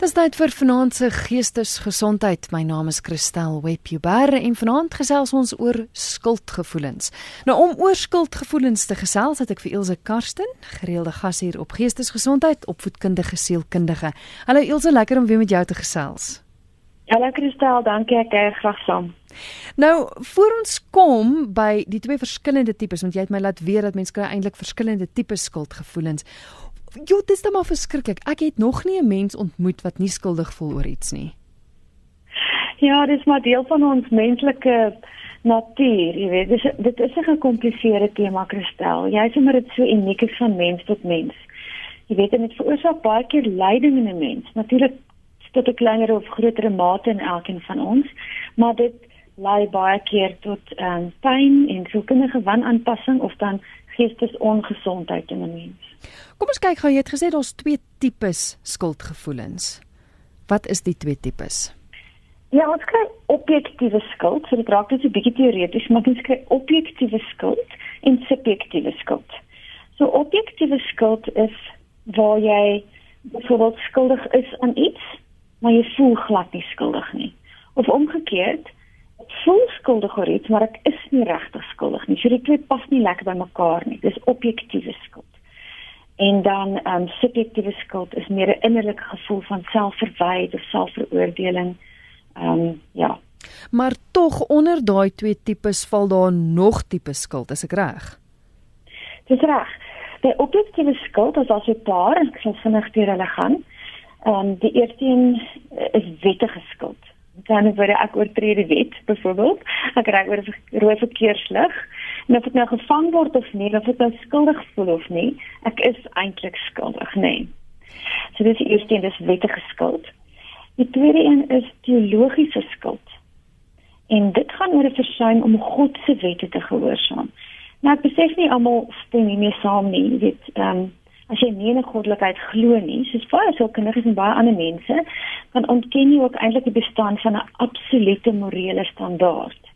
Dis tyd vir vanaand se geestesgesondheid. My naam is Christel Webber en vanaand gesels ons oor skuldgevoelens. Nou om oor skuldgevoelens te gesels, het ek vir Ilse Karsten, gereelde gas hier op Geestesgesondheid, opvoedkundige sielkundige. Hallo Ilse, lekker om weer met jou te gesels. Hallo Christel, dankie ek is graag saam. Nou, voor ons kom by die twee verskillende tipes, want jy het my laat weet dat mense kry eintlik verskillende tipe skuldgevoelens. Jo, dit is dan maar verskriklik. Ek het nog nie 'n mens ontmoet wat nie skuldig voel oor iets nie. Ja, dit is maar deel van ons menslike natuur, jy weet. Dis dit is 'n gekompliseerde tema, Christel. Jy sê maar dit so uniek is van mens tot mens. Jy weet dit veroorsaak baie keer lyding in 'n mens. Natuurlik tot 'n kleiner of groter mate in elkeen van ons, maar dit lei baie keer tot ehm um, pyn en sielkundige wanaanpassing of dan geestesongesondheid in 'n mens. Kom ons kyk gou, jy het gesê daar's twee tipes skuldgevoelens. Wat is die twee tipes? Ja, ons kry objektiewe skuld, so dit raak net 'n bietjie teoreties, maar ons kry objektiewe skuld en subjektiewe skuld. So objektiewe skuld is waar jy byvoorbeeld skuldig is aan iets, maar jy voel glad nie skuldig nie. Of omgekeerd, voel skuldig oor iets, maar ek is nie regtig skuldig nie. So die twee pas nie lekker by mekaar nie. Dis objektiewe skuld. En dan ehm um, subjektiewe skuld is meer 'n innerlike gevoel van selfverwyd of selfveroordeling. Ehm um, ja. Maar tog onder daai twee tipes val daar nog tipe skuld, is ek reg? Dis reg. Die objektiewe skuld is as 'n paar, ek sal vinnig deur hulle gaan. Ehm um, die eerste een is wettige skuld dan word ek oortree die wet byvoorbeeld ek ry oor rooi verkeerslig en of ek nou gevang word of nie of ek nou skuldig voel of nie ek is eintlik skuldig nee. So dis die eerste een dis wettige skuld. Die tweede een is teologiese skuld. En dit gaan oor 'n versuim om God se wette te gehoorsaam. Nou ek besef nie almal stem hiermee saam nie dit ehm um, as jy nie in 'n goddelikheid glo nie, soos baie sielkundiges en baie ander mense, dan ontken jy ook eintlik die bestaan van 'n absolute morele standaard.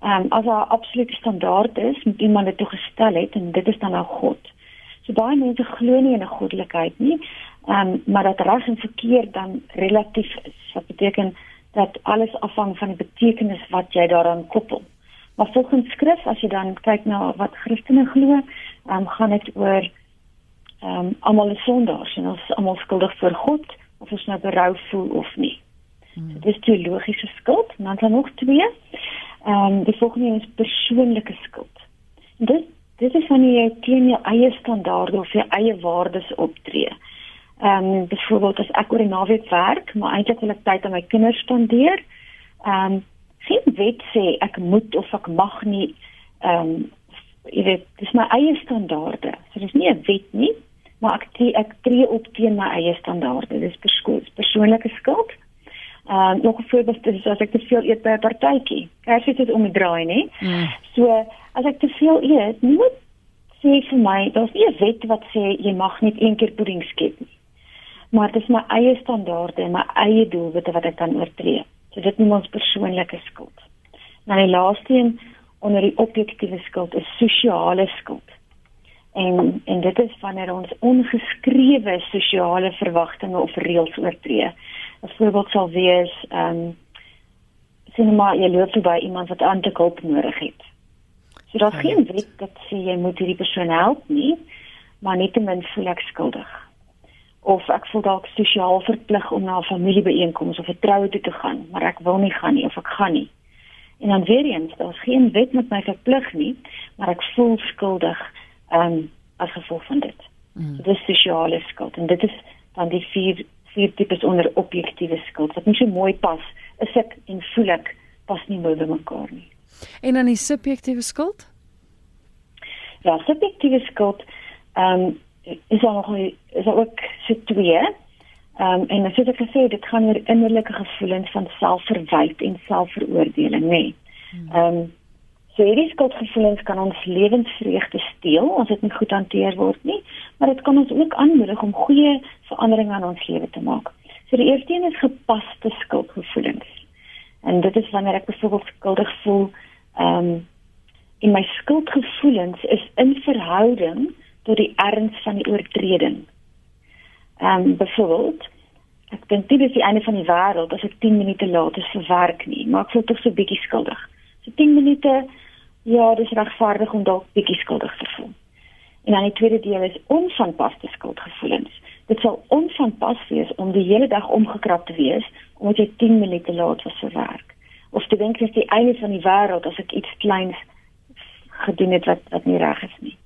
Ehm um, as 'n absolute standaard is, moet iemand dit toegestel het en dit is dan nou God. So baie mense glo nie in 'n goddelikheid nie, ehm um, maar dat reg en verkeerd dan relatief is. Wat beteken dat alles afhang van die betekenis wat jy daaraan koppel. Maar volgens skrif, as jy dan kyk na wat Christene glo, ehm um, gaan dit oor ehm um, almal is sondaars en ons is almal skuldig voor God of ons nou berou voel of nie. Hmm. So, dit is teologiese skuld, en dan dan nog twee. Ehm um, die volgende is persoonlike skuld. Dit dit is wanneer jy teen jou eie standaarde of jou eie waardes optree. Ehm um, byvoorbeeld as ek oor die naweek werk, maar eintlik wil ek tyd aan my kinders spandeer. Ehm um, geen wet sê ek moet of ek mag nie ehm um, jy weet, dis my eie standaarde. So dis nie 'n wet nie, maar ek tree, ek tree op teen my eie standaarde. Dis persoon, persoonlike skuld. Ehm uh, nog 'n voorbeeld is as ek te veel eet by 'n partytjie. Kers dit is om te draai, nê? Mm. So as ek te veel eet, moet sê vir my, daar's nie 'n wet wat sê jy mag net een keer pudding skep nie. Maar dit is my eie standaarde en my eie doelwitte wat ek kan oortree. So dit noem ons persoonlike skuld. Nou die laaste een onder die objektiewe skuld is sosiale skuld en en dit is wanneer ons ongeskrewe sosiale verwagtinge of reëls oortree. 'n Voorbeeld sal wees ehm um, sien maar jy loop by iemand wat aantekulp nodig het. So daar's geen wet wat sê jy moet hierdie persoon help nie, maar net ten minste voel ek skuldig. Of ek voel dalk sosiaal verplig om na 'n familiebeeenkoms of 'n troue toe te gaan, maar ek wil nie gaan nie of ek gaan nie. En dan weer eens, daar's geen wet met my verplig nie, maar ek voel skuldig um, as gevolg van dit. Mm. Dit is sosiale skuld en dit is dan die vier vier tipes onder objektiewe skuld wat nie so mooi pas is ek en voel ek pas nie mooi by mekaar nie. En dan die subjektiewe skuld? Ja, subjektiewe skuld ehm um, is ook nog is ook so twee. Ehm um, en soos ek gesê het, dit gaan oor innerlike gevoelens van selfverwyte en selfveroordeling, nê. Nee. Ehm um, So hierdie skuldgevoelens kan ons lewensvreugde steel as dit nie goed hanteer word nie, maar dit kan ons ook aanmoedig om goeie veranderinge aan ons lewe te maak. So die eerste een is gepaste skuldgevoelens. En dit is wanneer ek byvoorbeeld skuldig voel, ehm um, in my skuldgevoelens is in verhouding tot die erns van die oortreding. Ehm um, byvoorbeeld ek dink dit is die einde van die wêreld as ek 10 minute laat is vir werk nie, maar ek voel tog so bietjie skuldig. So 10 minute ja, dis regverdig om dalk bietjie skuldig te voel. En dan die tweede deel is onvanpaste skuldgevoelens. Dit sal onvanpas wees om die hele dag omgekrap te wees omdat jy 10 minute laat was vir werk. Of te dink dis die einde van die wêreld as ek iets kleins gedoen het wat wat nie reg is nie.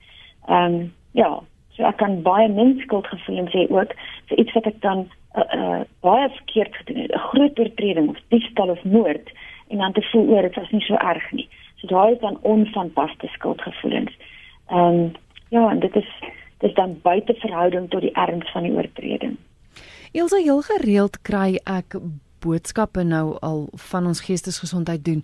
Ehm um, ja, so ek kan baie min skuldgevoelens hê ook vir iets wat ek dan uh, uh, baie verkeerd gedoen het, 'n groot oortreding of diefstal of moord en dan te voel oor dit was nie so erg nie. So daai is dan onvanpaste skuldgevoelens. Ehm um, ja, en dit is dis dan buite verhouding tot die erns van die oortreding. Elsa heel gereeld kry ek boodskappe nou al van ons geestesgesondheid doen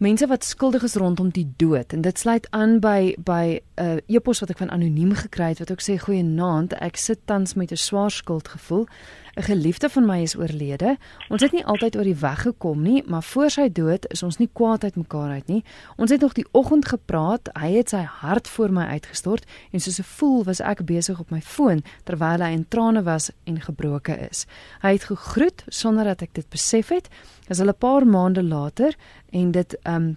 mense wat skuldig is rondom die dood en dit sluit aan by by 'n uh, e-pos wat ek van anoniem gekry het wat ook sê goeienaand ek sit tans met 'n swaar skuldgevoel. 'n geliefde van my is oorlede. Ons het nie altyd oor die weg gekom nie maar voor sy dood is ons nie kwaad uit mekaar uit nie. Ons het nog die oggend gepraat. Hy het sy hart voor my uitgestort en soos 'n fool was ek besig op my foon terwyl hy in trane was en gebroke is. Hy het gegroet sonder dat ek dit besef het. Is hulle 'n paar maande later en dit um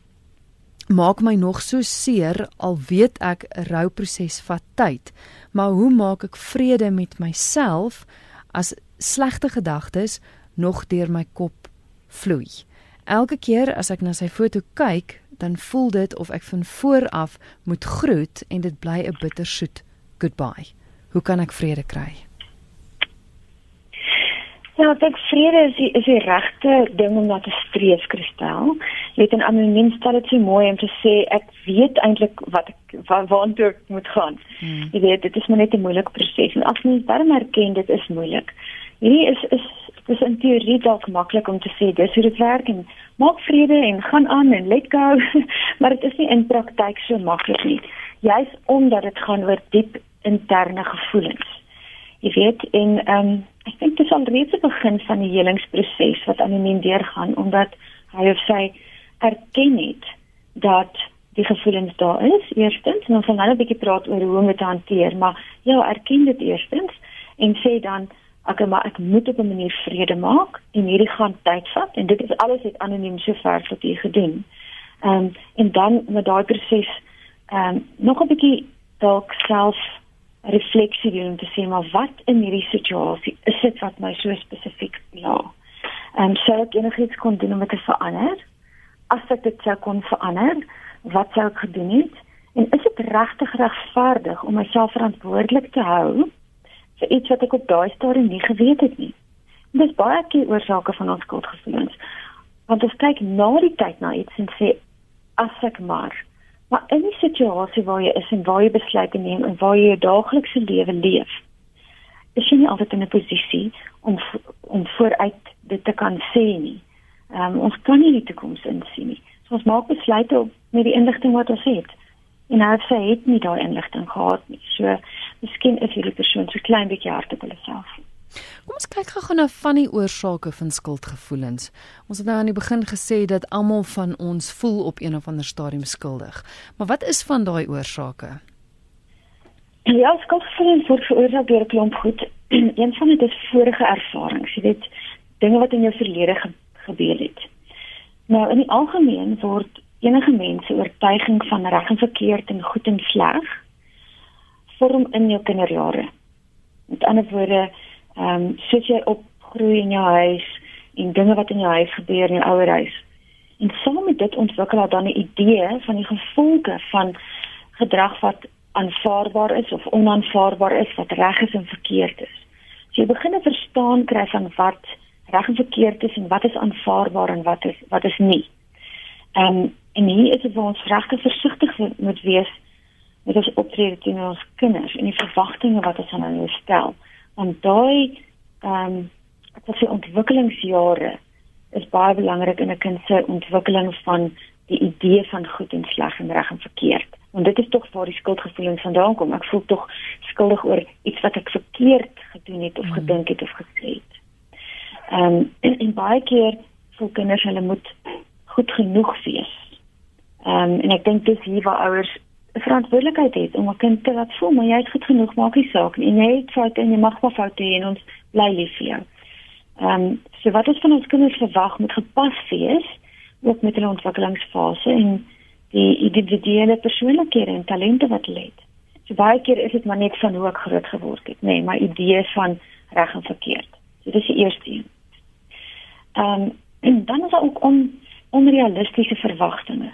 maak my nog so seer al weet ek 'n rouproses vat tyd. Maar hoe maak ek vrede met myself as slegte gedagtes nog deur my kop vloei? Elke keer as ek na sy foto kyk, dan voel dit of ek van voor af moet groet en dit bly 'n bittersoet goodbye. Hoe kan ek vrede kry? Ja, ek vrede is die, is die regte ding om na te streef, Kristel. Jy het 'n anoniem stel dit so mooi om te sê ek weet eintlik wat ek waar waartoe ek moet gaan. Hmm. Jy weet, dit is maar net 'n moeilike proses en as mens darm erken dit is moeilik. Hierdie is is dis in teorie dalk maklik om te sê dis hoe dit werk en maak vrede en gaan aan en let go, maar dit is nie in praktyk so maklik nie. Juist omdat dit gaan oor diep interne gevoelens. Jy weet en ehm um, ek dink dit is al reeds die begin van die helingsproses wat anoniem deurgaan omdat hy of sy erken het dat die gevoelens daar is eerstens en ons gaan nou 'n bietjie praat oor hoe om dit te hanteer maar ja erken dit eerstens en sê dan ek maar ek moet op 'n manier vrede maak en hierdie gaan tyd vat en dit is alles het anoniem sover wat jy gedoen. Ehm um, en dan met daai proses ehm um, nog 'n bietjie dalk self refleksie doen om te sê maar wat in hierdie situasie is dit wat my so spesifiek pla. Ehm um, sou ek enigiets kon doen om dit te verander? As ek dit sou kon verander, wat sou ek gedoen het? En is dit regtig regverdig om myself verantwoordelik te hou vir iets wat ek op daai stadium nie geweet het nie? Dis baie keer oorsake van ons skuldgevoelens. Want ons kyk na die tyd na iets en sê as ek maar Maar in die situasie waar jy is en waar jy besluite neem en waar jy jou daaglikse lewe leef, is jy nie altyd in 'n posisie om om vooruit dit te kan sê nie. Ehm um, ons kan nie die toekoms insien nie. So ons maak besluite op met die inligting wat ons het. En hy sê het nie daai inligting gehad nie. So miskien is hierdie persoon so klein bietjie hard op hulle self. Kom ons kyk gou na van die oorsake van skuldgevoelens. Ons het nou aan die begin gesê dat almal van ons voel op een of ander stadium skuldig. Maar wat is van daai oorsake? Ja, skuldgevoelens word veroorsaak deur 'n klomp goed. een van dit is vorige ervarings, jy weet, dinge wat in jou verlede ge gebeur het. Nou in die algemeen word enige mense oortuiging van reg en verkeerd en goed en sleg vorm in jou kinderjare. Met ander woorde, ehm um, soos jy opgroei in jou huis en dinge wat in jou huis gebeur in jou ouer huis. En saam met dit ontwikkel jy dan 'n idee van die gevolge van gedrag wat aanvaarbaar is of onaanvaarbaar is, wat reg is en verkeerd is. So jy begin 'n verstaan kry van wat reg en verkeerd is en wat is aanvaarbaar en wat is wat is nie. Ehm um, en hier is dit waar ons regtig versigtig moet wees met ons optrede teenoor ons kinders en die verwagtinge wat ons aan hulle stel want daai ehm um, wil sê ontwikkelingsjare is baie belangrik in 'n kind se ontwikkeling van die idee van goed en sleg en reg en verkeerd. Want dit is tog waar die skuldgevoelens vandaan kom. Ek voel tog skuldig oor iets wat ek verkeerd gedoen het of mm. gedink het of gesê het. Ehm um, en, en baie keer voel kinders hulle moet goed genoeg wees. Ehm um, en ek dink dis hier waar ouers verantwoordelikheid het om 'n kind te laat voel maar jy het goed genoeg maak nie saak nie en jy het foute en jy mag maar foute hê en ons bly lief vir jou. Ehm um, so wat ons van ons kinders verwag moet gepas wees ook met hulle ontwikkelingsfase en die individuele persoonlikhede en talente wat hulle het. So baie keer is dit maar net van hoe ek groot geword het, nê, nee, my idees van reg en verkeerd. So dis die eerste een. Ehm um, en dan is daar ook on, onrealistiese verwagtinge.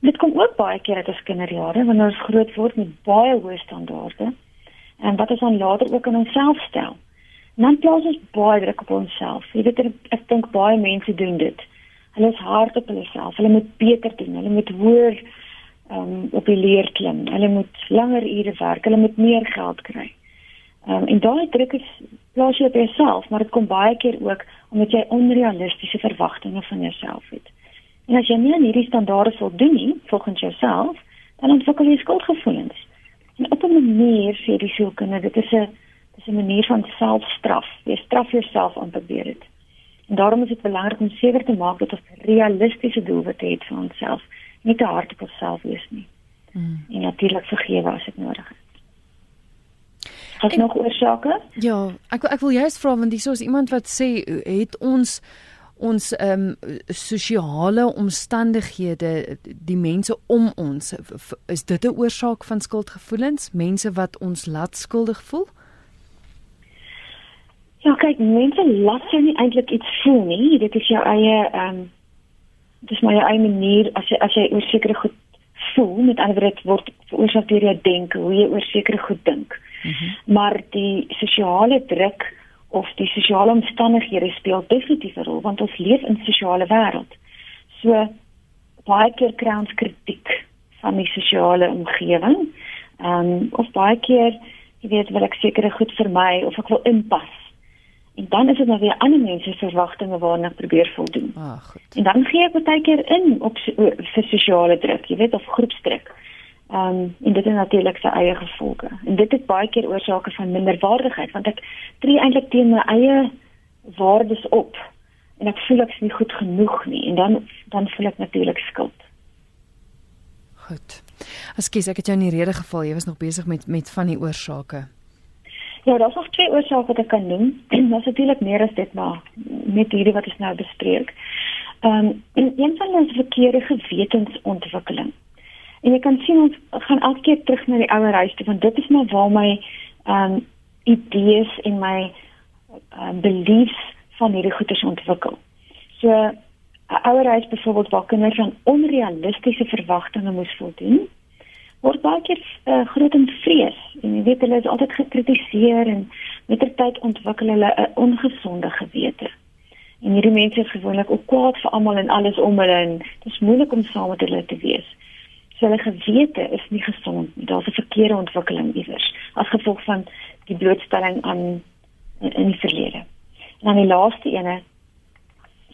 Dit kom ook baie keer uit ons kinderjare wanneer ons groot word met baie hoë standaarde en wat ons dan later ook in onsself stel. Dan plaas ons baie druk op onsself. Jy weet ek dink baie mense doen dit. Hulle is hard op hulle self. Hulle moet beter doen. Hulle moet hoër um, op die leer klim. Hulle moet langer ure werk. Hulle moet meer geld kry. Um, en daai druk is plaas jy op jouself, maar dit kom baie keer ook omdat jy onrealistiese verwagtinge van jouself het. En as jy nie aan hierdie standaarde voldoen nie, volgens jouself, dan ontwikkel jy skuldgevoelens. En op 'n manier sê die sielkundige, dit is 'n dis 'n manier van selfstraf. Jy straf jouself om te probeer dit. En daarom is dit belangrik om seker te maak dat ons realistiese doelwitte het vir onsself, nie te hard op onsself wees nie. Hmm. En natuurlik vergewe as dit nodig is. Het nog oorsake? Ja, ek ek wil juist vra want dis soos iemand wat sê het ons ons ehm um, sosiale omstandighede die mense om ons is dit 'n oorsaak van skuldgevoelens? Mense wat ons laat skuldig voel? Ja kyk mense laat jou nie eintlik iets voel nie. Dit is jou eie ehm um, dis maar jou eie manier as jy as jy oor sekere goed voel. Met ander woorde word veroorsaak deur jou denke hoe jy oor sekere goed dink. Mm -hmm. maar die sosiale druk of die sosiale omstandighede speel definitief 'n rol want ons leef in 'n sosiale wêreld. So baie keer kry ons kritiek van die sosiale omgewing. Ehm um, of baie keer, jy weet, wil ek sekere goed vermy of ek wil inpas. En dan is dit nou weer ander mense se verwagtinge waarna ek probeer voldoen. Ah, goed. En dan gee ek baie keer in op vir sosiale druk, jy weet, of groepsdruk. Ehm um, en dit het natuurlik sy eie gevolge. En dit het baie keer oorsake van minderwaardigheid want ek tree eintlik teen my eie waardes op en ek voel ek is nie goed genoeg nie en dan dan voel ek natuurlik skuld. Goed. Ekskuus, ek het jou in die rede geval. Jy was nog besig met met van die oorsake. Ja, daar's nog twee oorsake wat ek kan noem. Is natuurlik meer as dit maar met hierdie wat ons nou bespreek. Ehm um, een van hulle is verkeerde gewetensontwikkeling. En jy kan sien ons gaan elke keer terug na die ouer huis toe want dit is maar waar my ehm um, idees en my um, beliefs van hierdie goeders ontwikkel. So 'n ouer huis byvoorbeeld waar kinders aan onrealistiese verwagtinge moes voldoen word baie keer uh, groot in vrees en jy weet hulle is altyd gekritiseer en met ter tyd ontwikkel hulle 'n ongesonde gewete. En hierdie mense is gewoonlik ook kwaad vir almal en alles om hulle en dit is moeilik om saam met hulle te wees. So hulle gewete is nie gesond nie. Daar's 'n verkeerde ontwikkeling iewers as gevolg van die blootstelling aan in, die verlede. En dan die laaste ene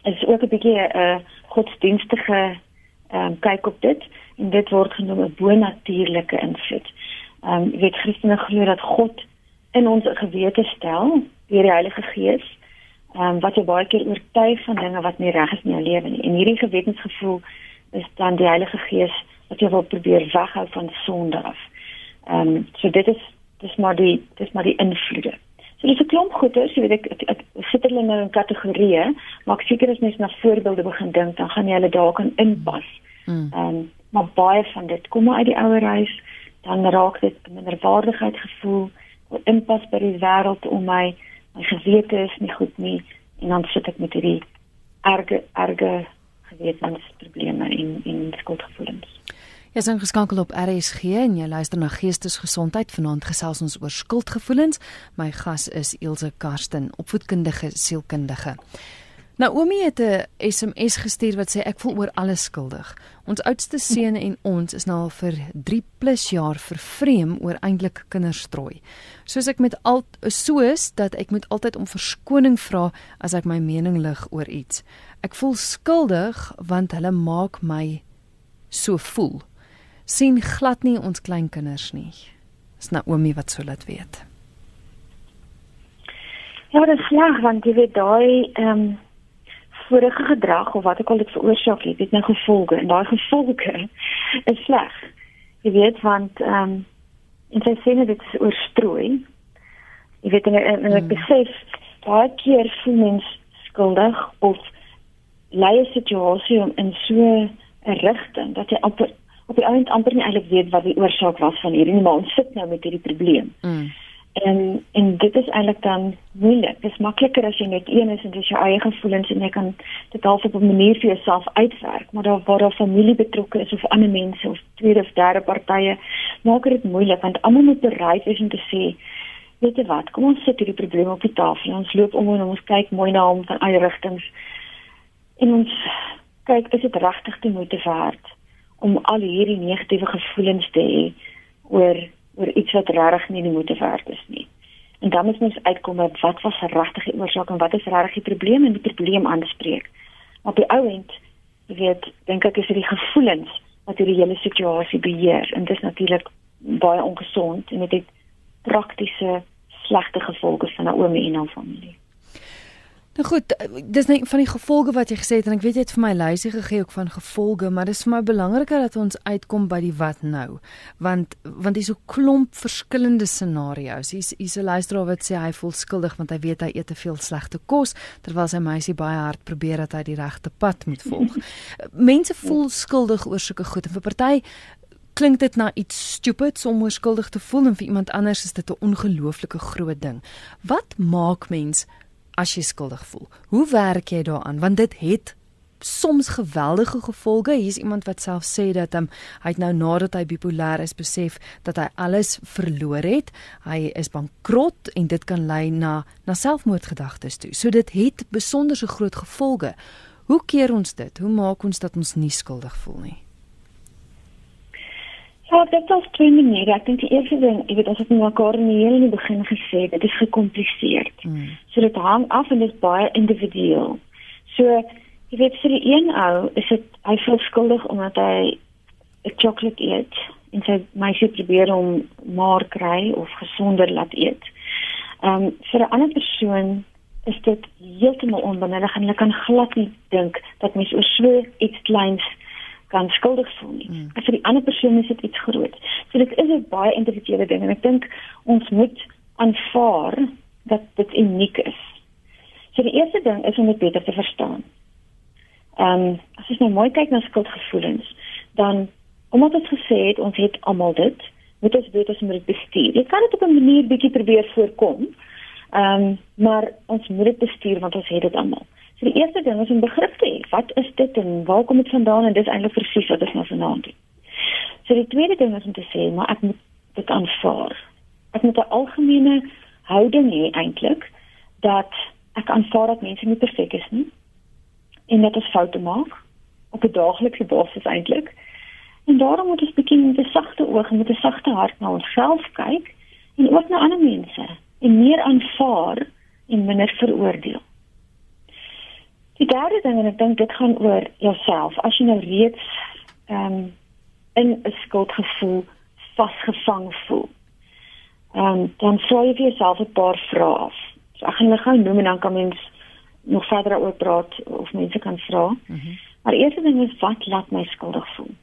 is ook 'n bietjie 'n uh, godsdienstige ehm um, kyk op dit en dit word genoem 'n bonatuurlike invloed. Ehm um, jy weet Christene glo dat God in ons gewete stel deur die Heilige Gees ehm um, wat jou baie keer oortuig van dinge wat nie reg is in jou lewe nie. En hierdie gewetensgevoel is dan die Heilige Gees wat jy wil probeer weghou van sonde af. Ehm um, so dit is dis maar die dis maar die invloede. So dis 'n klomp goeie, so weet ek ek, ek sit hulle nou in kategorieë, maar ek seker as mens na voorbeelde begin dink, dan gaan jy hulle daar kan inpas. Hmm. Ehm um, maar baie van dit kom uit die ouer huis, dan raak dit minderwaardigheid gevoel, inpas by die wêreld om my my gewete is nie goed nie en dan sit ek met hierdie erge erge gewetensprobleme en en skuldgevoelens. Jy is ingeskakel op RSG en jy luister na Geestesgesondheid. Vanaand gesels ons oor skuldgevoelens. My gas is Ilse Karsten, opvoedkundige sielkundige. Naomi het 'n SMS gestuur wat sê ek voel oor alles skuldig. Ons oudste seun en ons is nou al vir 3 plus jaar vervreem oor eintlik kinderstrooi. Soos ek met al soos dat ek moet altyd om verskoning vra as ek my mening lig oor iets. Ek voel skuldig want hulle maak my so voel sien glad nie ons kleinkinders nie. Dis Naomi wat sou laat weet. Ja, dit is sleg want jy weet daai ehm um, vorige gedrag of wat ek al dit veroorsaak het, het nou gevolge en daai gevolge is sleg. Jy weet want ehm um, en sy sê dit is oorstrooi. Jy weet en, en, en ek hmm. besef baie keer voel mens skuldig of lei 'n situasie om in so 'n rigting dat jy amper op die einde amper nie eintlik weet wat die oorsaak was van hierdie maar ons sit nou met hierdie probleem. Mm. En en dit is eintlik dan moeilik. Dit is makliker as jy net een is en dis jou eie gevoelens en jy kan dit half op 'n manier vir jouself uitwerk, maar daar waar daar familie betrokke is of ander mense of tweede of derde partye, maak dit moeilik want almal moet bereid wees om te sê weet jy wat, kom ons sit hierdie probleem op die tafel. Ons loop om en ons kyk mooi na hom van alle rigtings. En ons kyk is dit regtig die moeite werd om al hierdie negatiewe gevoelens te hê oor oor iets wat regtig nie die moeite werd is nie. En dan moet ons uitkom met wat was regtig die oorsaak en wat is regtig die probleem en die probleem aanspreek. Op die ou end, jy weet, dink ek is dit die gevoelens wat hierdie hele situasie beheer en dit is natuurlik baie ongesond en dit het praktiese slegte gevolge vir Naomi en haar familie. Nou goed, dis net van die gevolge wat jy gesê het en ek weet jy het vir my lysie gegee ook van gevolge, maar dis vir my belangriker dat ons uitkom by die wat nou. Want want dis so klomp verskillende scenario's. Hier's hier's 'n luisteraar wat sê hy voel skuldig want hy weet hy eet te veel slegte kos terwyl sy meisie baie hard probeer dat hy die regte pad moet volg. Mense voel skuldig oor sulke goed en vir party klink dit na iets stupids om onskuldig te voel en vir iemand anders is dit 'n ongelooflike groot ding. Wat maak mens as jy skuldig voel. Hoe werk jy daaraan? Want dit het soms geweldige gevolge. Hier's iemand wat self sê dat um, hy het nou nadat hy bipolêr is besef dat hy alles verloor het. Hy is bankrot en dit kan lei na na selfmoordgedagtes toe. So dit het besonder so groot gevolge. Hoe keer ons dit? Hoe maak ons dat ons nie skuldig voel nie? Ja, dit is twee maniere. Ek dink die eerste ding, ek weet ons het mekaar in die hele begin gesê, dit is gecompliseerd. Mm. So dit hang af en dit is baie individueel. So jy weet vir die een ou is dit hy voel skuldig omdat hy 'n sjokolade eet en sy meisie probeer hom maar kry of gesonder laat eet. Ehm um, vir 'n ander persoon is dit heeltemal onbenullig en hulle kan glad nie dink dat mens oor so iets kleins kan skuldig voel nie. Mm. vir die ander persoon is dit iets groot. So dit is 'n baie individuele ding en ek dink ons moet aanvaar dat dit uniek is. So die eerste ding is om dit beter te verstaan. Ehm um, as jy nou mooi kyk na skuldgevoelens, dan omdat ons gesê het ons het almal dit, moet ons weet ons moet dit bestuur. Jy kan dit op 'n manier bietjie probeer voorkom. Ehm um, maar ons moet dit bestuur want ons het dit almal. So die eerste ding is om begrip te hê. Wat is dit en waar kom dit vandaan en dis eintlik presies wat ons nou vanaand doen. So die tweede ding is om te sê, maar ek moet dit aanvaar. Ek moet 'n algemene houding hê eintlik dat ek aanvaar dat mense nie perfek is nie en dat ons foute maak op 'n daaglikse basis eintlik. En daarom moet ons begin met 'n sagte oog en met 'n sagte hart na onsself kyk en ook na ander mense en meer aanvaar en minder veroordeel. Die derde ding en ek dink dit gaan oor jouself. As jy nou reeds ehm um, in 'n skuldgevoel vasgevang voel. Ehm um, dan sou jy vir jouself 'n paar vrae af. So ek gaan hulle gou noem en dan kan mens nog verder oor praat of mense kan vra. Mm -hmm. Maar die eerste ding is wat laat my skuldig voel?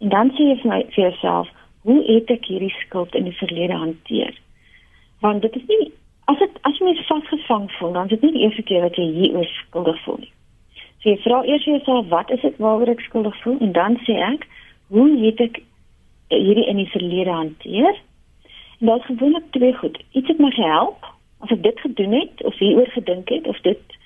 En dan sê jy vir, my, vir jouself, hoe het ek hierdie skuld in die verlede hanteer? Want dit is nie as dit as jy mens vasgevang voel, dan is dit nie die eerste keer wat jy hieroor skuldig voel nie. So jy vra eers jouself, wat is dit waaroor ek skuldig voel? En dan sê ek, hoe het ek hierdie in die verlede hanteer? En dit is gewoonlik twee goed. Iets het my gehelp as ek dit gedoen het of hieroor gedink het of dit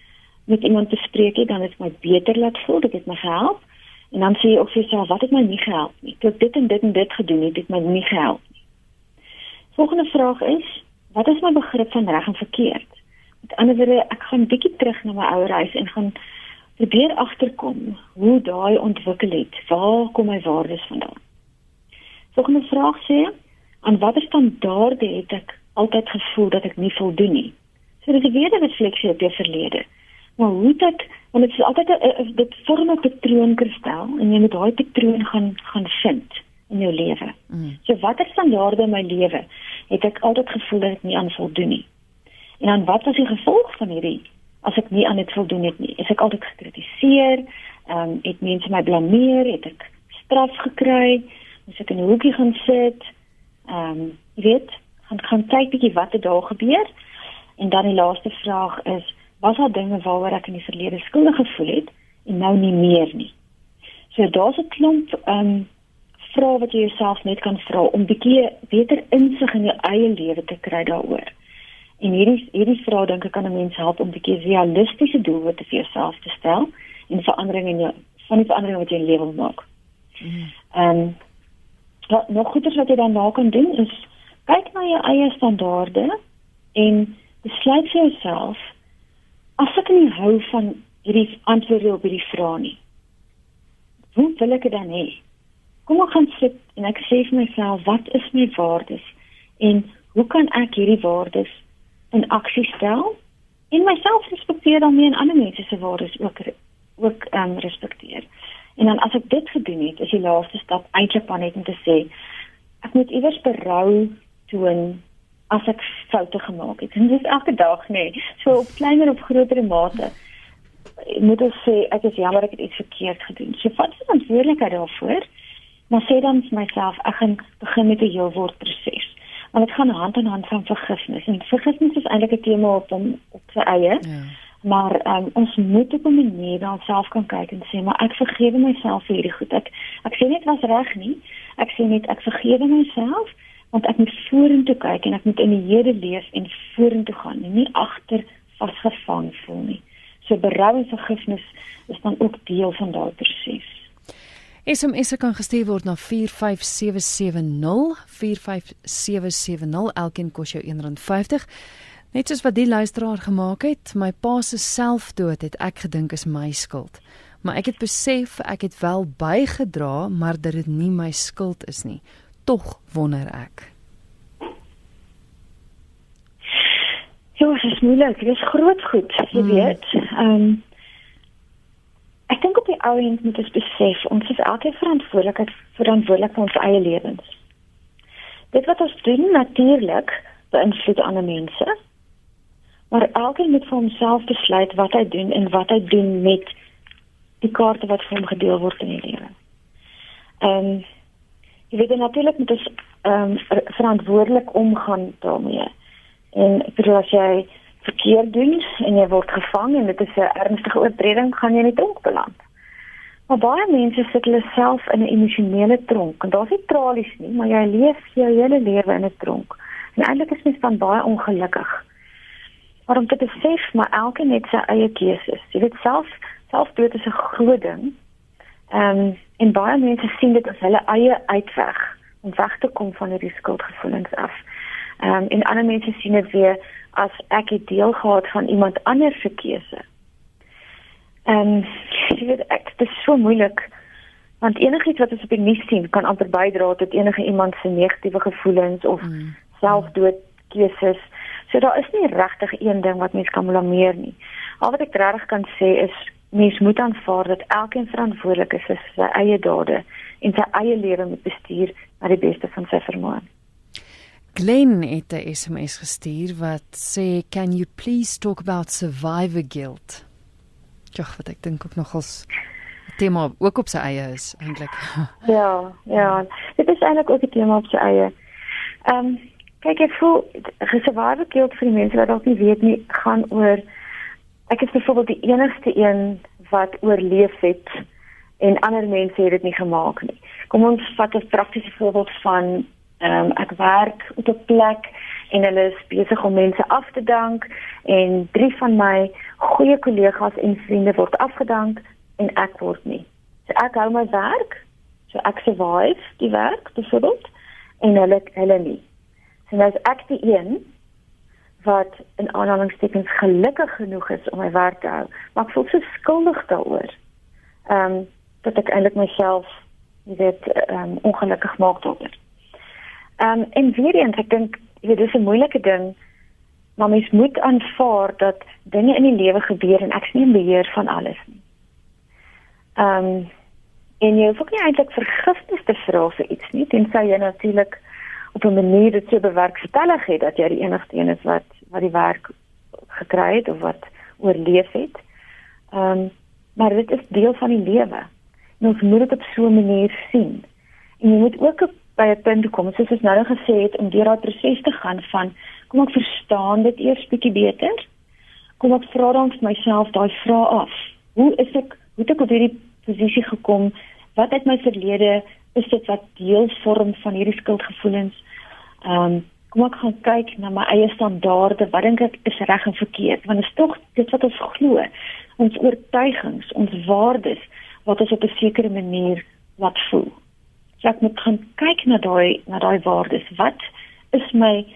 met iemand bespreek het, dan het my beter laat voel, dit het my gehelp. En dan sê jy ook vir jouself, wat het my nie gehelp nie? Ek dit en dit en dit gedoen het, het my nie gehelp nie. Volgende vraag is, wat is my begrip van reg en verkeerd? Met ander woorde, ek gaan bietjie terug na my ouer huis en gaan probeer agterkom hoe daai ontwikkel het. Waar kom my waardes vandaan? Volgende vraag sê, aan watter standaarde het ek altyd gevoel dat ek nie voldoen nie? So dit is weer 'n refleksie op jou verlede. Maar hoe dit want dit is altyd 'n dit vorm 'n patroon kristal en jy moet daai patroon gaan gaan vind in jou lewe. Mm. So watter standaarde in my lewe het ek altyd gevoel dat ek nie aan voldoen nie. En dan wat was die gevolg van hierdie as ek nie aan dit voldoen het nie? Is ek altyd gekritiseer? Ehm um, het mense my blameer? Het ek straf gekry? Moes ek in 'n hoekie gaan sit? Ehm um, weet, gaan gaan kyk bietjie wat het daar gebeur. En dan die laaste vraag is was daar dinge waaroor ek in die verlede skuldig gevoel het en nou nie meer nie. So daar's 'n klomp ehm um, vrae wat jy jouself net kan vra om bietjie beter insig in jou eie lewe te kry daaroor. En hierdie hierdie vrae dink ek kan 'n mens help om bietjie realistiese doelwitte vir jouself te stel en veranderinge in jou van die veranderinge wat jy in jou lewe maak. Ehm um, wat nog goeders wat jy dan na kan doen is kyk na jou eie standaarde en besluit vir jouself as ek nie hou van hierdie antwoorde op hierdie vrae nie. Hoe wil ek dit dan hê? Kom ek gaan sit en ek sê vir myself wat is my waardes en hoe kan ek hierdie waardes in aksie stel en myself respekteer meer en ander mense se waardes ook ook um, respekteer. En dan as ek dit gedoen het, is die laaste stap eintlik maar net om te sê ek moet iewers berou toon as ek foute gemaak het. En dit is elke dag nê, nee, so op kleiner of groter mate. Moet ook sê ek is jammer ek het iets verkeerd gedoen. So vat jy verantwoordelikheid daarvoor. Maar sê dan vir myself ek gaan begin met 'n heelword proses. Want dit gaan hand aan hand van vergifnis. En vergifnis is eintlik 'n tema op hom op sy eie. Ja maar um, ons moet op 'n manier na onsself kan kyk en sê maar ek vergewe myself vir hierdie goed ek ek sê net was reg nie ek sê net ek vergewe myself want ek moet vorentoe kyk en ek moet in die Here leef en vorentoe gaan en nie agter vasgevang voel nie so berou en vergifnis is dan ook deel van daardie proses SMS kan gestuur word na 45770 45770 elkeen kos jou R1.50 Net soos wat die luisteraar gemaak het, my pa se selfdood het ek gedink is my skuld. Maar ek het besef ek het wel bygedra, maar dat dit nie my skuld is nie. Tog wonder ek. Ja, dit is moeilik. Dit is groot goed, jy mm. weet. Ehm um, ek dink op die ou end moet ons besef ons is elke verantwoordelik verantwoordelik vir ons eie lewens. Dit wat ons doen natuurlik beïnvloed ander mense maar elkeen moet vir homself besluit wat hy doen en wat hy doen met die kaarte wat vir hom gedeel word in die lewe. Ehm um, jy weet natuurlik moet ons ehm um, verantwoordelik omgaan daarmee. En ek bedoel as jy verkeerd doen en jy word gevang en dit is 'n ernstige oortreding, gaan jy in die tronk beland. Maar baie mense sit hulle self in 'n emosionele tronk en daar's nie tralies nie, maar jy leef jou hele lewe in 'n tronk. En eintlik is mens dan baie ongelukkig maar om te besef maar elkeen het sy eie keuses. Jy weet self selfdood is 'n groot ding. Ehm um, en baie mense sien dit as hulle eie uitweg om weg te kom van hierdie skuldgevoelens af. Ehm um, en ander mense sien dit weer as ek het deel gehad van iemand anders se keuse. Ehm um, jy weet ek dit is so moeilik want enigiets wat ons op die nuus sien kan amper bydra tot enige iemand se negatiewe gevoelens of mm. selfdood keuses. So daar is nie regtig een ding wat mens kan blameer nie. Al wat ek regtig kan sê is mens moet aanvaar dat elkeen verantwoordelik is vir sy eie dade en sy eie lewe moet bestuur na die beste van sy vermoë. Glenn het 'n SMS gestuur wat sê can you please talk about survivor guilt? Ja, wat ek dink ook nogals tema ook op sy eie is eintlik. ja, ja. Dit is eintlik ook 'n tema op sy eie. Ehm um, Kyk, ek voel gesurvival guilt vir die mense wat dalk nie weet nie, gaan oor ek is byvoorbeeld die enigste een wat oorleef het en ander mense het dit nie gemaak nie. Kom ons vat 'n praktiese voorbeeld van ehm um, ek werk op 'n plek en hulle is besig om mense af te dank en drie van my goeie kollegas en vriende word afgedank en ek word nie. So ek hou my werk, so ek survive die werk byvoorbeeld en hulle hulle nie. En as ek die een wat in aanhalingstekens gelukkig genoeg is om my werk te hou, maar ek voel so skuldig daaroor. Ehm um, dat ek eintlik myself weet ehm um, ongelukkig maak daaroor. Ehm um, en weer eens ek dink dit is 'n moeilike ding maar mens moet aanvaar dat dinge in die lewe gebeur en ek is nie in beheer van alles nie. Ehm um, en jy hoef ook nie eintlik vergifnis te vra vir iets nie, tensy jy natuurlik op 'n manier dit so bewerkstellig het dat jy die enigste een is wat wat die werk gekry het of wat oorleef het. Ehm um, maar dit is deel van die lewe. En ons moet dit op so 'n manier sien. En jy moet ook by 'n punt kom soos ons nou gesê het om deur daai proses te gaan van Kom ek verstaan dit eers bietjie beter? Kom ek vra dan vir myself daai vraag af. Hoe is ek hoe het ek op hierdie posisie gekom? Wat uit my verlede is dit wat deel vorm van hierdie skuldgevoelens? Ehm um, kom ek gaan kyk na my eie standaarde. Wat dink ek is reg en verkeerd? Want dit is tog dit wat ons glo. Ons oortuigings, ons waardes wat ons op 'n sekere manier wat voel. So ek moet gaan kyk na daai na daai waardes. Wat is my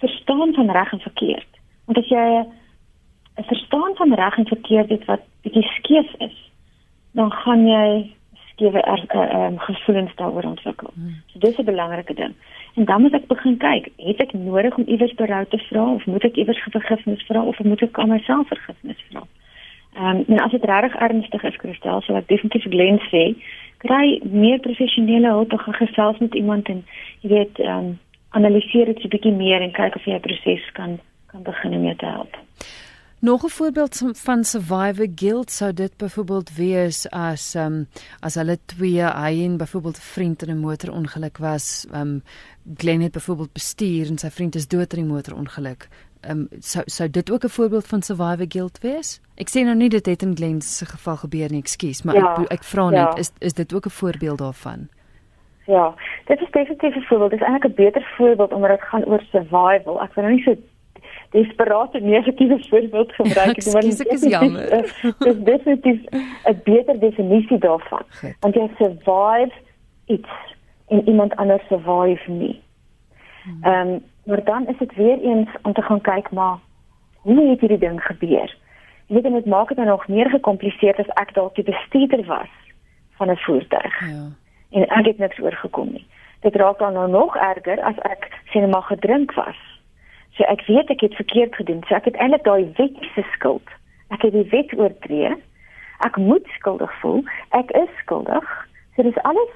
verstaan van reg en verkeerd? Want as jy 'n verstaan van reg en verkeerd het wat bietjie skeef is, dan gaan jy skewe er, uh, um, gevoelens daaroor ontwikkel. Hmm. So dis 'n belangrike ding. En dan moet ek begin kyk, het ek nodig om iewers berou te vra of moet ek iewers vergifnis vra of moet ek aan myself vergifnis vra? Ehm um, en as dit regtig ernstig is, Christel, sal ek definitief Glen sê, kry meer professionele hulp of gesels met iemand en jy weet ehm um, analiseer dit 'n bietjie meer en kyk of jy 'n proses kan kan begin om jou te help. Nog 'n voorbeeld van survivor guilt sou dit byvoorbeeld wees as um, as hulle twee hy en byvoorbeeld 'n vriend in 'n motorongeluk was, um, Glen het byvoorbeeld bestuur en sy vriend is dood in 'n motorongeluk. Um, sou sou dit ook 'n voorbeeld van survivor guilt wees? Ek sê nou nie dit het in Glen se geval gebeur nie, ekskuus, maar ja, ek ek vra net ja. is is dit ook 'n voorbeeld daarvan? Ja, dit is definitief 'n voorbeeld. Dit is eintlik 'n beter voorbeeld omdat dit gaan oor survival. Ek wil nou nie so desperate negatiewe voorbeeld gebruik nie, maar dit is jammer. Dit is definitief 'n beter definisie daarvan. Goed. Want jy survive iets en iemand anders survive nie. Hmm. Ehm um, maar dan is dit weer eens om te gaan kyk maar hoe het hierdie ding gebeur? Jy weet dit maak dit nou nog meer gekompliseerd as ek dalk die bestuurder was van 'n voertuig. Ja en ek het niks oorgekom nie. Dit raak dan nou nog erger as ek sien maar gedrink was. So ek weet ek het verkeerd gedoen. So ek het eintlik daai wetse skuld. Ek het die wet oortree. Ek moet skuldig voel. Ek is skuldig. So dis alles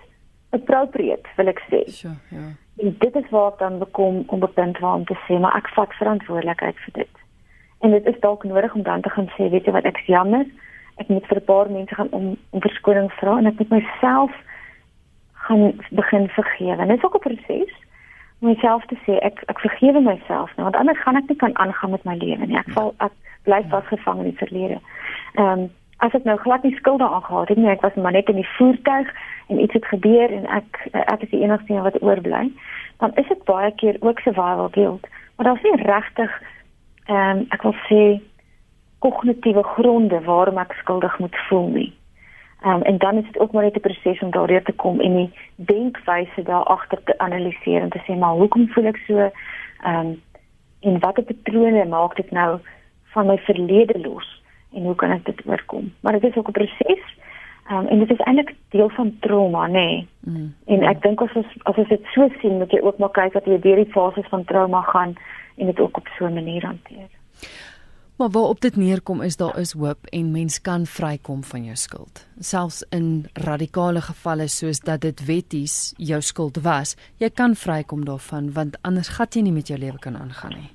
appropriate, wil ek sê. So, ja. En dit is waar ek dan bekom om bepunt waar om te sê maar ek vat verantwoordelikheid vir dit. En dit is dalk nodig om dan te gaan sê, weet jy wat, ek jammer. Ek moet vir 'n paar mense gaan om om verskoning vra en ek moet myself gaan begin vergewe. En dit is ook 'n proses om myself te sê ek ek vergewe myself nou want anders gaan ek nie kan aangaan met my lewe nie. Ek val ek bly vasgevang in die verlede. Ehm um, as ek nou glad nie skulde aangehad het nie, ek was maar net in die voertuig en iets het gebeur en ek ek is die enigste een wat oorbly, dan is dit baie keer ook survival guilt. Maar daar's nie regtig ehm um, ek wil sê kognitiewe gronde waarom ek skuldig moet voel nie. Um, en dan is dit ook maar net 'n proses om daardeur te kom en die denkwyse daar agter te analiseer en te sê maar hoekom voel ek so ehm um, en watter patrone maak dit nou van my verlede los en hoe kan ek dit oorkom? Maar dit is ook 'n proses. Ehm um, en dit is eintlik deel van trauma, nê. Nee. Mm. En ek dink as ons as ons dit so sien, moet jy ook maar kyk dat jy deur die fases van trauma gaan en dit ook op so 'n manier hanteer. Maar waarop dit neerkom is daar is hoop en mens kan vrykom van jou skuld. Selfs in radikale gevalle soos dat dit wetties jou skuld was, jy kan vrykom daarvan want anders gat jy nie met jou lewe kan aangaan nie.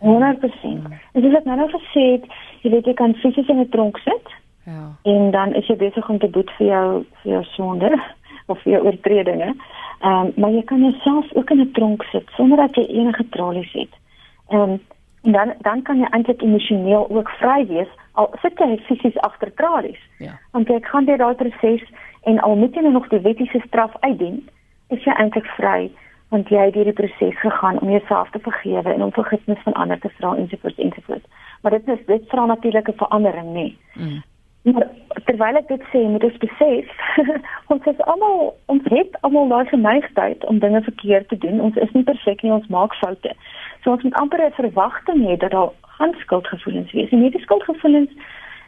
100%. Dis wat nou nog gesê het, jy weet jy kan fisies in 'n tronk sit. Ja. En dan is jy besig om te boet vir jou vir jou sonde of vir jou oortredinge. Ehm um, maar jy kan jouself ook in 'n tronk sit sonder dat jy enige tralies het. Ehm um, En dan dan kan jy eintlik emosioneel ook vry wees al sit jy fisies agter tralies. Ja. Want jy gaan deur daai proses en al moet jy nou nog die wettiese straf uitdien, is jy eintlik vry want jy het hierdie proses gegaan om jouself te vergewe en om vergifnis van ander te vra ensovoorts ensovoorts. Maar dit is dit vra natuurlike verandering, nê. Mm. Maar terwyl ek dit sê, moet ons besef ons is almal ons het almal daai geneigtheid om dinge verkeerd te doen. Ons is nie perfek nie, ons maak foute. So ons moet amper 'n verwagting hê dat daar gaan skuldgevoelens wees. En hierdie skuldgevoelens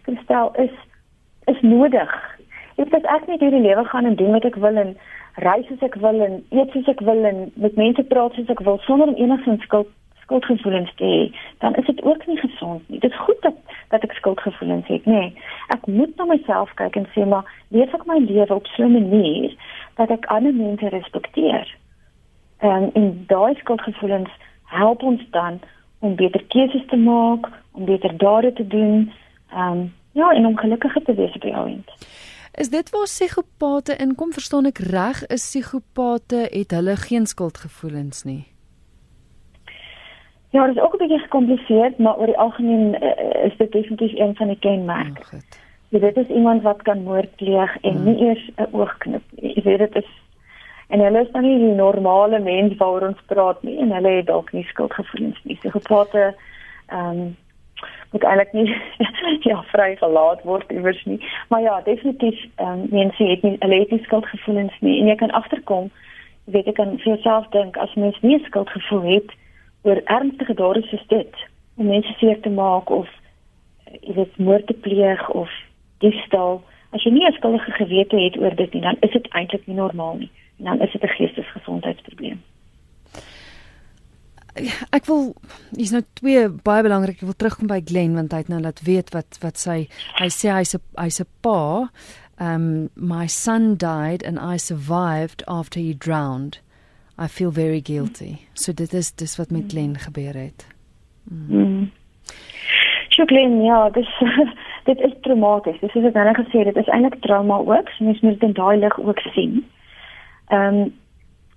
kristel is is nodig. Ek het ek net hierdie lewe gaan en doen wat ek wil en reis as ek wil en eet soos ek wil en met mense praat soos ek wil sonder om enigsins skuld skuldgevoelens te hê, dan is dit ook nie gesond nie. Dit is goed dat dat ek skuldgevoelens het, nê. Nee, ek moet na myself kyk en sê maar leef ek my lewe op so 'n manier dat ek ander mense respekteer. En in daai skuldgevoelens help ons dan om beter keuses te maak, om beter dade te doen, ehm um, ja, en om gelukkiger te wees op die ouend. Is dit waar psigopate inkom? Verstaan ek reg, is psigopate het hulle geen skuldgevoelens nie? Ja, dit is ook 'n bietjie gekompliseerd, maar oor die algemeen uh, is dit definitief een van die kenmerke. Oh, ja, dit is iemand wat kan moord pleeg en mm. nie eers 'n oog knip nie. Jy weet dit is en hulle is dan nie die normale mens waaroor ons praat nie en hulle het dalk nie skuldgevoelens nie. So geprate ehm um, moet eintlik nie ja vrygelaat word iewers nie. Maar ja, definitief ehm um, mense het nie hulle het nie skuldgevoelens nie en jy kan agterkom weet ek kan vir jouself dink as mens nie skuldgevoel het oor ernstige dade soos dit om mense seer te maak of eh, jy weet moord te pleeg of diefstal as jy nie 'n skuldige gewete het oor dit nie dan is dit eintlik nie normaal nie. En dan is dit 'n geestesgesondheidsprobleem. Ek wil hier's nou twee baie belangrik ek wil terugkom by Glen want hy het nou laat weet wat wat sy hy sê hy's 'n hy's 'n pa um my son died and I survived after he drowned I feel very guilty. So dit is dis wat met Glen gebeur het. Mm. Mm. So Glen, ja, dis dit is traumaties. Dis soos ek nou gesê het, dit is eintlik trauma ook. So mens moet dit in daai lig ook sien. Ehm um,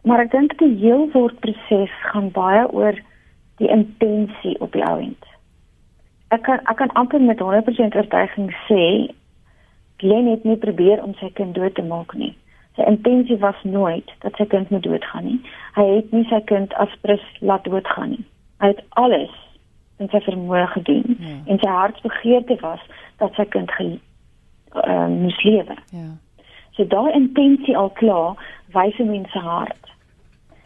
maar ek dink die heelword proses gaan baie oor die intensie op die ouend. Ek kan ek kan amper met 100% oortuiging sê Glen het nie probeer om sy kind dood te maak nie. Sy intensie was nooit dat sy kind moet doodgaan nie. Hy het nie sy kind as prins laat doodgaan nie. Hy het alles in sy vermoë gedoen ja. en sy hartsbegeerte was dat sy kind ge uh, moes lewe. Ja. So daai intensie al klaar wys 'n mens se hart.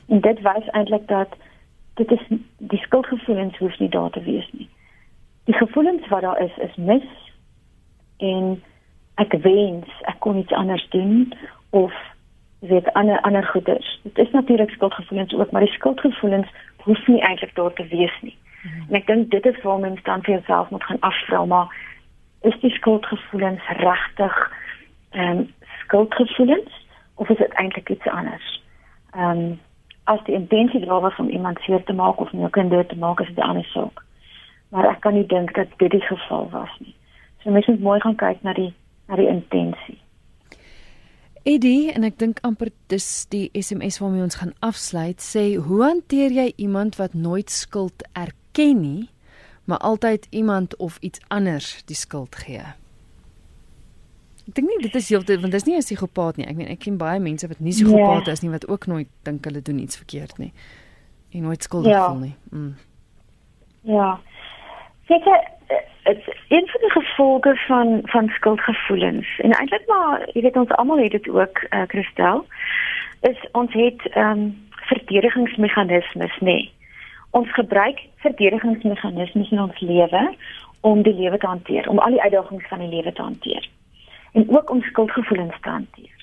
En dit wys eintlik dat dit is die skuldgevoelens hoef nie daar te wees nie. Die gevoelens wat daar is is mis en ek wens ek kon iets anders doen of weet ander ander goeders. Dit is natuurlik skuldgevoelens ook, maar die skuldgevoelens hoef nie eintlik daar te wees nie. Mm -hmm. En ek dink dit is waar mens dan vir jouself moet gaan afvra, maar is die skuldgevoelens regtig ehm um, skuldgevoelens of is dit eintlik iets anders? Ehm um, as die intensie daar was om iemand seer te maak of nou kan dit te maak as dit anders sou. Maar ek kan nie dink dat dit die geval was nie. So mens moet mooi gaan kyk na die na die intensie. Eddie en ek dink amper dis die SMS waarmee ons gaan afsluit sê hoe hanteer jy iemand wat nooit skuld erken nie maar altyd iemand of iets anders die skuld gee Ek dink nie dit is heeltyd want dit is nie 'n psigopaat nie ek meen ek ken baie mense wat nie psigopate yeah. is nie wat ook nooit dink hulle doen iets verkeerd nie en nooit skuldig ja. voel nie mm. Ja seker dit een van die gevolge van van skuldgevoelens. En eintlik maar jy weet ons almal het dit ook uh, Christel is ons het ehm um, verdedigingsmeganismes nê. Nee. ons gebruik verdedigingsmeganismes in ons lewe om die lewe te hanteer om al die uitdagings van die lewe te hanteer en ook om skuldgevoelens te hanteer.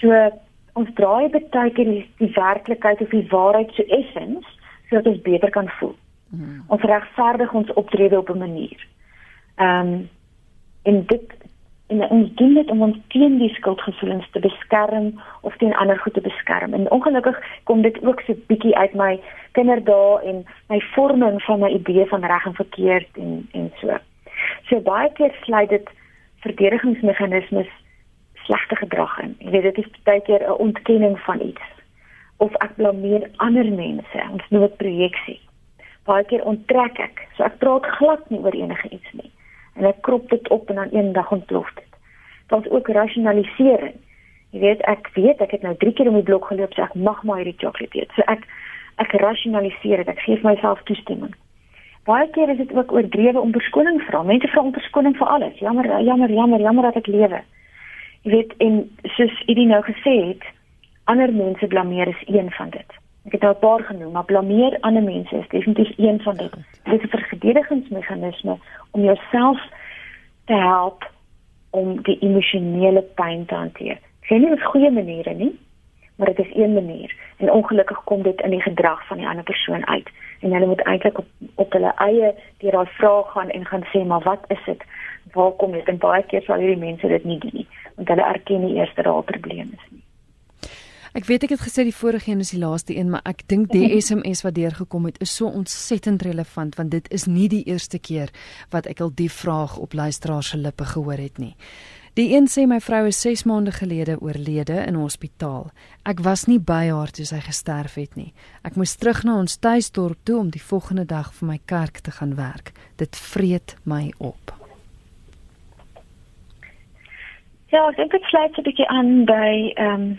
So ons draai baie keer die, die werklikheid of die waarheid so effens sodat ons beter kan voel Hmm. Ons regverdig ons optrede op 'n manier. Ehm um, en dit en ons doen dit om ons teen die skuldgevoelens te beskerm of teen ander goed te beskerm. En ongelukkig kom dit ook so bietjie uit my kinderdae en my vorming van my idee van reg en verkeerd en en so. So baie keer sluit dit verdedigingsmeganismes slegte gedrag in. Jy weet dit is baie keer 'n ontkenning van iets of ek blameer ander mense. Ons noem dit projeksie baie keer onttrek ek. So ek praat glad nie oor enige iets nie. En ek krop dit op en dan eendag ontplof dit. Daar's ook rasionalisering. Jy weet ek weet ek het nou 3 keer om die blok geloop sê ek mag maar hierdie sjokolade eet. So ek ek rasionaliseer dit. Ek gee myself toestemming. Baie keer is dit ook oordrewe om verskoning vra. Mense vra om verskoning vir alles. Jammer, jammer, jammer, jammer dat ek lewe. Jy weet en soos Idie nou gesê het, ander mense blameer is een van dit. Ek het al 'n paar genoem, maar blameer ander mense is definitief een van dit. Dit is 'n verdedigingsmeganisme om jouself te help om die emosionele pyn te hanteer. Geen nie op goeie maniere nie, maar dit is een manier. En ongelukkig kom dit in die gedrag van die ander persoon uit. En hulle moet eintlik op op hulle eie deur daai vraag gaan en gaan sê, "Maar wat is dit? Waar kom dit?" En baie keer sal hierdie mense dit nie doen nie, want hulle erken nie eers dat daar 'n probleem is nie. Ek weet ek het gesê die vorige een is die laaste een, maar ek dink die SMS wat deurgekom het is so ontsettend relevant want dit is nie die eerste keer wat ek al die vraag op luisteraars se lippe gehoor het nie. Die een sê my vrou is 6 maande gelede oorlede in hospitaal. Ek was nie by haar toe sy gesterf het nie. Ek moes terug na ons tuisdorp toe om die volgende dag vir my kerk te gaan werk. Dit vreet my op. Ja, ek dink dit sluit 'n bietjie aan by ehm um,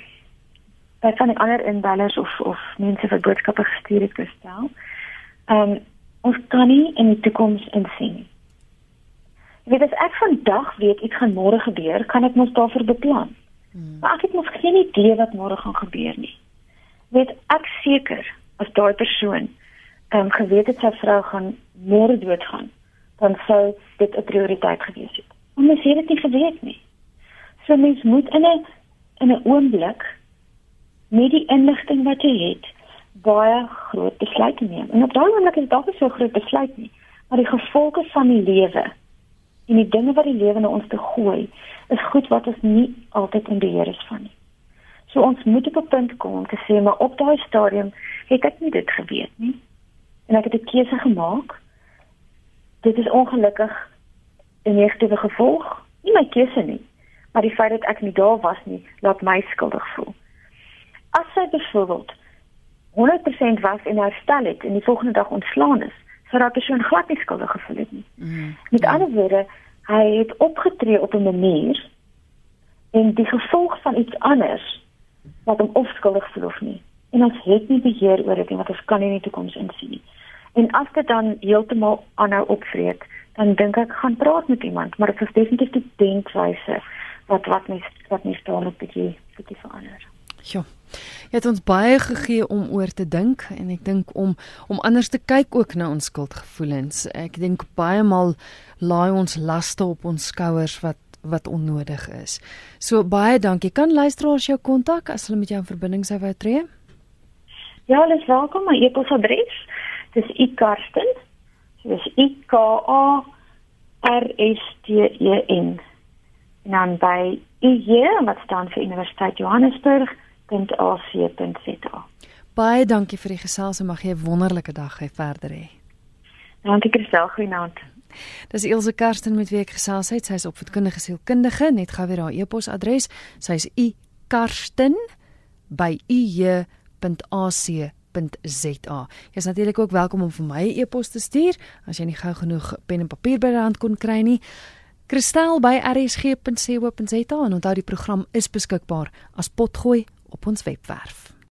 by van die ander inbellers of of mense wat boodskappe gestuur het gestel. Ehm um, ons kan nie in die toekoms insien nie. Jy weet as ek vandag weet iets gaan môre gebeur, kan ek mos daarvoor beplan. Hmm. Maar ek het mos geen idee wat môre gaan gebeur nie. Weet ek seker as daai persoon ehm um, geweet het sy vrou gaan môre doodgaan, dan sou dit 'n prioriteit gewees het. Maar mens het dit nie geweet nie. So mens moet in 'n in 'n oomblik met die inligting wat jy het baie groot besluite neem. En op daai oomblik is dalk nie so groot besluit nie, maar die gevolge van die lewe en die dinge wat die lewe na ons te gooi, is goed wat ons nie altyd in beheer is van nie. So ons moet op 'n punt kom om te sê maar op daai stadium het ek nie dit geweet nie. En ek het 'n keuse gemaak. Dit is ongelukkig 'n negatiewe gevolg, nie my keuse nie, maar die feit dat ek nie daar was nie, laat my skuldig voel. As sy byvoorbeeld 100% was en herstel het en die volgende dag ontslaan is, sou daardie persoon glad nie skuldig gevoel het nie. Mm. Met ja. ander woorde, hy het opgetree op 'n manier en die gevolg van iets anders wat hom of skuldig voel of nie. En ons het nie beheer oor dit nie, want ons kan nie in die toekoms insien nie. En as dit dan heeltemal aanhou opvreet, dan dink ek gaan praat met iemand, maar dit is definitief die denkwyse wat wat mens wat mens daar moet bietjie bietjie verander. Ja. Jy het ons baie gegee om oor te dink en ek dink om om anders te kyk ook na ons skuldgevoelens. Ek dink baie maal laai ons laste op ons skouers wat wat onnodig is. So baie dankie. Kan luisteraars jou kontak as hulle met jou in verbinding sou wou tree? Ja, hulle is welkom. My e-posadres is ikarsten. Dis i k a r s t e n. En dan by IJ wat staan vir Universiteit Johannesburg www.ac.za. Baie dankie vir die gesels en mag jy 'n wonderlike dag hê verder hê. Dankie Christel, goeienaand. Dis Ilse Karsten met wie ek gesels het. Sy is opvoedkundige sielkundige. Net gou weer haar e-posadres. Sy is i.karsten@ij.ac.za. Jy is natuurlik ook welkom om vir my 'n e-pos te stuur as jy nie gou genoeg pen en papier by die hand kon kry nie. Kristel by rsg.co.za en onthou die program is beskikbaar as potgooi op ons webwerf.